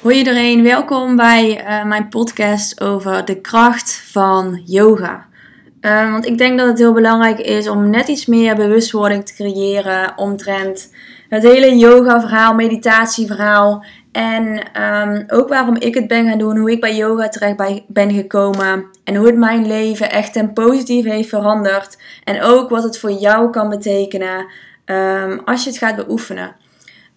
Hoi iedereen, welkom bij uh, mijn podcast over de kracht van yoga. Uh, want ik denk dat het heel belangrijk is om net iets meer bewustwording te creëren omtrent het hele yoga-verhaal, meditatieverhaal. En um, ook waarom ik het ben gaan doen, hoe ik bij yoga terecht ben gekomen. En hoe het mijn leven echt ten positief heeft veranderd. En ook wat het voor jou kan betekenen um, als je het gaat beoefenen.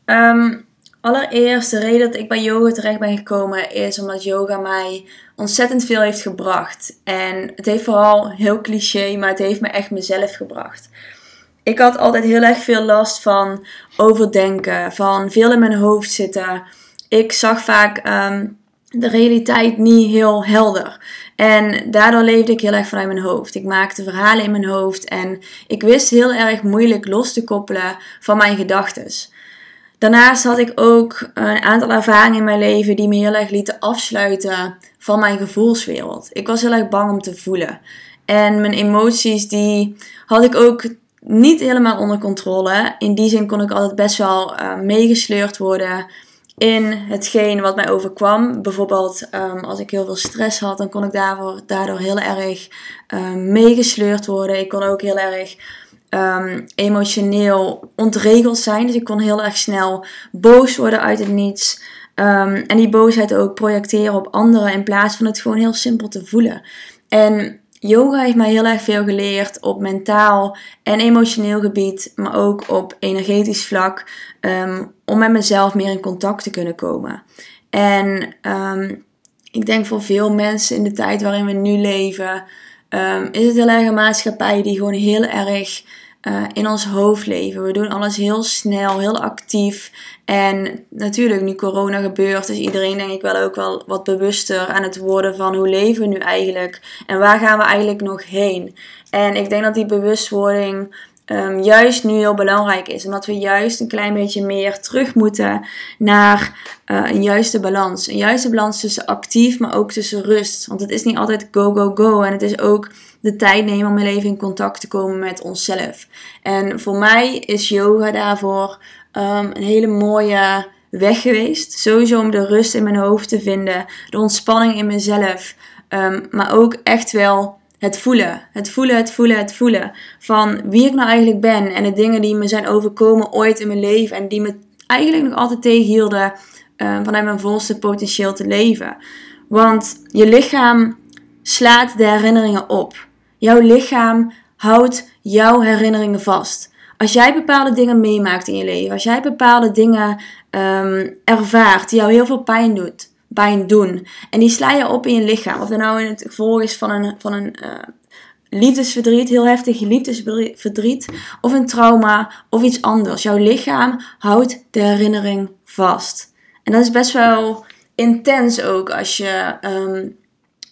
Um, Allereerst, de reden dat ik bij yoga terecht ben gekomen is omdat yoga mij ontzettend veel heeft gebracht. En het heeft vooral heel cliché, maar het heeft me echt mezelf gebracht. Ik had altijd heel erg veel last van overdenken, van veel in mijn hoofd zitten. Ik zag vaak ehm, de realiteit niet heel helder. En daardoor leefde ik heel erg vanuit mijn hoofd. Ik maakte verhalen in mijn hoofd en ik wist heel erg moeilijk los te koppelen van mijn gedachten. Daarnaast had ik ook een aantal ervaringen in mijn leven die me heel erg lieten afsluiten van mijn gevoelswereld. Ik was heel erg bang om te voelen. En mijn emoties die had ik ook niet helemaal onder controle. In die zin kon ik altijd best wel uh, meegesleurd worden in hetgeen wat mij overkwam. Bijvoorbeeld um, als ik heel veel stress had, dan kon ik daardoor, daardoor heel erg uh, meegesleurd worden. Ik kon ook heel erg um, emotioneel ontregeld zijn. Dus ik kon heel erg snel boos worden uit het niets. Um, en die boosheid ook projecteren op anderen in plaats van het gewoon heel simpel te voelen. En yoga heeft mij heel erg veel geleerd op mentaal en emotioneel gebied, maar ook op energetisch vlak, um, om met mezelf meer in contact te kunnen komen. En ik denk voor veel mensen in de tijd waarin we nu leven, is het heel erg een maatschappij die gewoon heel erg uh, in ons hoofd leven. We doen alles heel snel, heel actief. En natuurlijk, nu corona gebeurt, is iedereen denk ik wel ook wel wat bewuster aan het worden van hoe leven we nu eigenlijk en waar gaan we eigenlijk nog heen. En ik denk dat die bewustwording um, juist nu heel belangrijk is. Omdat we juist een klein beetje meer terug moeten naar uh, een juiste balans. Een juiste balans tussen actief, maar ook tussen rust. Want het is niet altijd go, go, go. En het is ook de tijd nemen om even in contact te komen met onszelf. En voor mij is yoga daarvoor um, een hele mooie weg geweest. Sowieso om de rust in mijn hoofd te vinden, de ontspanning in mezelf. Um, maar ook echt wel het voelen. Het voelen, het voelen, het voelen. Van wie ik nou eigenlijk ben. En de dingen die me zijn overkomen ooit in mijn leven. En die me eigenlijk nog altijd tegenhielden uh, vanuit mijn volste potentieel te leven. Want je lichaam slaat de herinneringen op. Jouw lichaam houdt jouw herinneringen vast. Als jij bepaalde dingen meemaakt in je leven, als jij bepaalde dingen um, ervaart die jou heel veel pijn doet, pijn doen. En die sla je op in je lichaam. Of dat nou in het gevolg is van een, van een uh, liefdesverdriet, heel heftig liefdesverdriet, of een trauma, of iets anders. Jouw lichaam houdt de herinnering vast. En dat is best wel intens ook als je, um,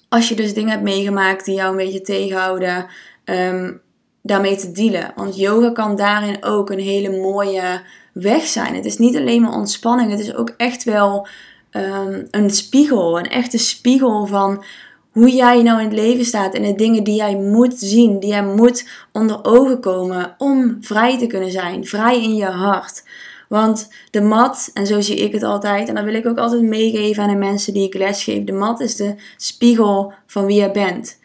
als je dus dingen hebt meegemaakt die jou een beetje tegenhouden. Um, daarmee te dealen. Want yoga kan daarin ook een hele mooie weg zijn. Het is niet alleen maar ontspanning, het is ook echt wel um, een spiegel, een echte spiegel van hoe jij nou in het leven staat en de dingen die jij moet zien, die jij moet onder ogen komen om vrij te kunnen zijn, vrij in je hart. Want de mat, en zo zie ik het altijd, en dat wil ik ook altijd meegeven aan de mensen die ik lesgeef, de mat is de spiegel van wie jij bent.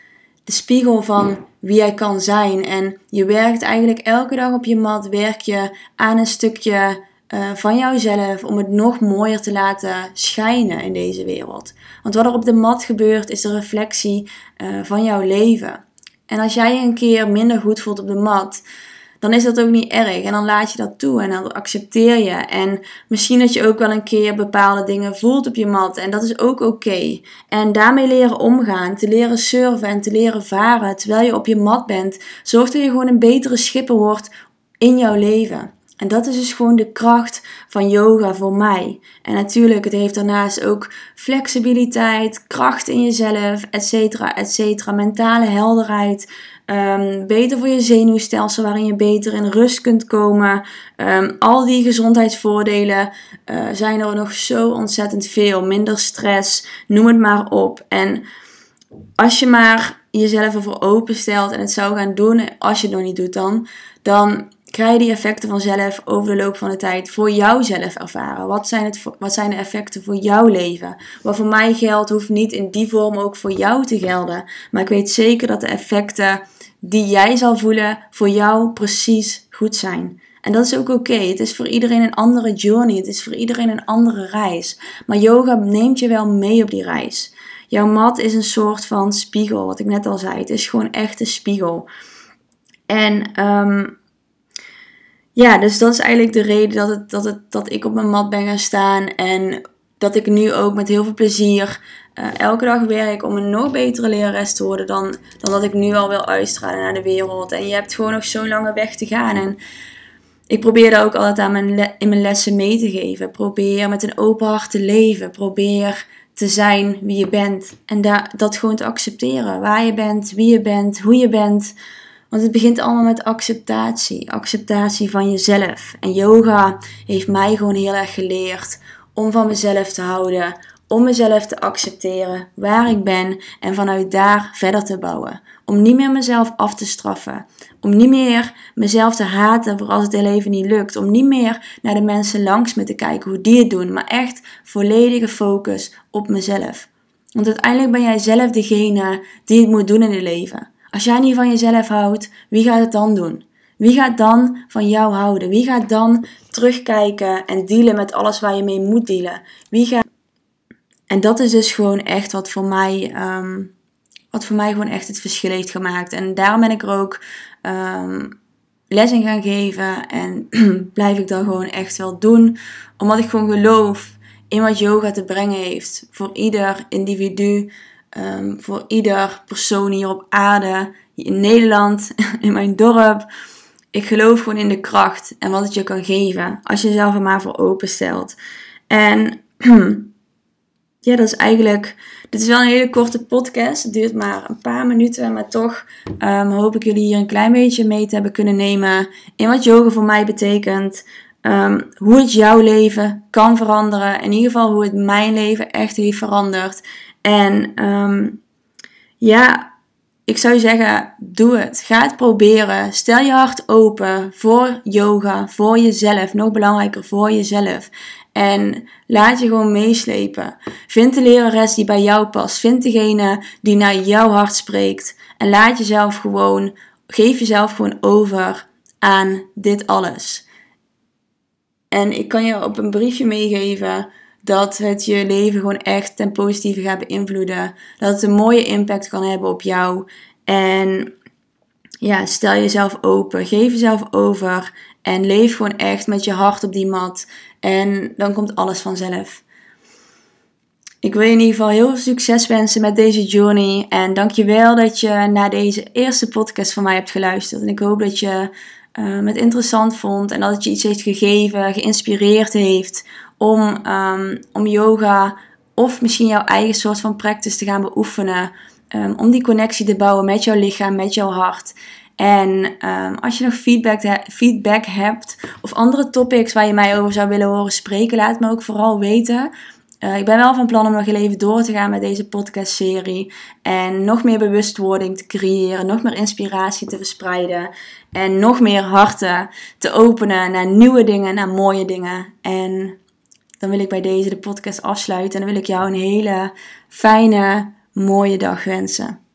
De spiegel van wie jij kan zijn. En je werkt eigenlijk elke dag op je mat, werk je aan een stukje uh, van jouzelf om het nog mooier te laten schijnen in deze wereld. Want wat er op de mat gebeurt is de reflectie uh, van jouw leven. En als jij je een keer minder goed voelt op de mat, dan is dat ook niet erg. En dan laat je dat toe en dan accepteer je. En misschien dat je ook wel een keer bepaalde dingen voelt op je mat. En dat is ook oké. En daarmee leren omgaan, te leren surfen en te leren varen terwijl je op je mat bent, zorgt dat je gewoon een betere schipper wordt in jouw leven. En dat is dus gewoon de kracht van yoga voor mij. En natuurlijk, het heeft daarnaast ook flexibiliteit, kracht in jezelf, et cetera, et cetera. Mentale helderheid. Um, beter voor je zenuwstelsel, waarin je beter in rust kunt komen. Um, al die gezondheidsvoordelen uh, zijn er nog zo ontzettend veel. Minder stress, noem het maar op. En als je maar jezelf ervoor openstelt en het zou gaan doen, als je het nog niet doet dan, dan ga je die effecten vanzelf over de loop van de tijd voor jouzelf ervaren. Wat zijn, het, wat zijn de effecten voor jouw leven? Wat voor mij geldt, hoeft niet in die vorm ook voor jou te gelden. Maar ik weet zeker dat de effecten die jij zal voelen voor jou precies goed zijn. En dat is ook oké. Het is voor iedereen een andere journey. Het is voor iedereen een andere reis. Maar yoga neemt je wel mee op die reis. Jouw mat is een soort van spiegel, wat ik net al zei. Het is gewoon echt een spiegel. En um, ja, dus dat is eigenlijk de reden dat, het, dat, het, dat ik op mijn mat ben gaan staan. En dat ik nu ook met heel veel plezier uh, elke dag werk om een nog betere lerares te worden dan, dan dat ik nu al wil uitstralen naar de wereld. En je hebt gewoon nog zo'n lange weg te gaan. En ik probeer dat ook altijd aan mijn in mijn lessen mee te geven. Probeer met een open hart te leven. Probeer te zijn wie je bent. En da dat gewoon te accepteren. Waar je bent, wie je bent, hoe je bent. Want het begint allemaal met acceptatie. Acceptatie van jezelf. En yoga heeft mij gewoon heel erg geleerd om van mezelf te houden. Om mezelf te accepteren waar ik ben en vanuit daar verder te bouwen. Om niet meer mezelf af te straffen. Om niet meer mezelf te haten voor als het heel even niet lukt. Om niet meer naar de mensen langs me te kijken hoe die het doen. Maar echt volledige focus op mezelf. Want uiteindelijk ben jij zelf degene die het moet doen in het leven. Als jij niet van jezelf houdt, wie gaat het dan doen? Wie gaat dan van jou houden? Wie gaat dan terugkijken en dealen met alles waar je mee moet dealen? Wie gaat... En dat is dus gewoon echt wat voor mij, ehm, wat voor mij gewoon echt het verschil heeft gemaakt. En daarom ben ik er ook um, les in gaan geven. En blijf ik dat gewoon echt wel doen. Omdat ik gewoon geloof in wat yoga te brengen heeft. Voor ieder individu. Ehm, voor ieder persoon hier op aarde, in Nederland, in mijn dorp. Ik geloof gewoon in de kracht en wat het je kan geven als je jezelf er maar voor openstelt. En ja, dat is eigenlijk. Dit is wel een hele korte podcast. Het duurt maar een paar minuten, maar toch um, hoop ik jullie hier een klein beetje mee te hebben kunnen nemen in wat yoga voor mij betekent. Um, hoe het jouw leven kan veranderen. In ieder geval hoe het mijn leven echt heeft veranderd. En um, ja, ik zou zeggen, doe het. Ga het proberen. Stel je hart open voor yoga, voor jezelf. Nog belangrijker, voor jezelf. En laat je gewoon meeslepen. Vind de lerares die bij jou past. Vind degene die naar jouw hart spreekt. En laat jezelf gewoon, geef jezelf gewoon over aan dit alles. En ik kan je op een briefje meegeven dat het je leven gewoon echt ten positieve gaat beïnvloeden. Dat het een mooie impact kan hebben op jou. En ja, stel jezelf open, geef jezelf over en leef gewoon echt met je hart op die mat. En dan komt alles vanzelf. Ik wil je in ieder geval heel veel succes wensen met deze journey. En dankjewel dat je naar deze eerste podcast van mij hebt geluisterd. En ik hoop dat je uh, het interessant vond en dat het je iets heeft gegeven, geïnspireerd heeft om, um, om yoga of misschien jouw eigen soort van practice te gaan beoefenen. Um, om die connectie te bouwen met jouw lichaam, met jouw hart. En um, als je nog feedback, feedback hebt of andere topics waar je mij over zou willen horen spreken, laat me ook vooral weten. Uh, ik ben wel van plan om nog even door te gaan met deze podcastserie. En nog meer bewustwording te creëren, nog meer inspiratie te verspreiden. En nog meer harten te openen naar nieuwe dingen, naar mooie dingen. En dan wil ik bij deze de podcast afsluiten. En dan wil ik jou een hele fijne, mooie dag wensen.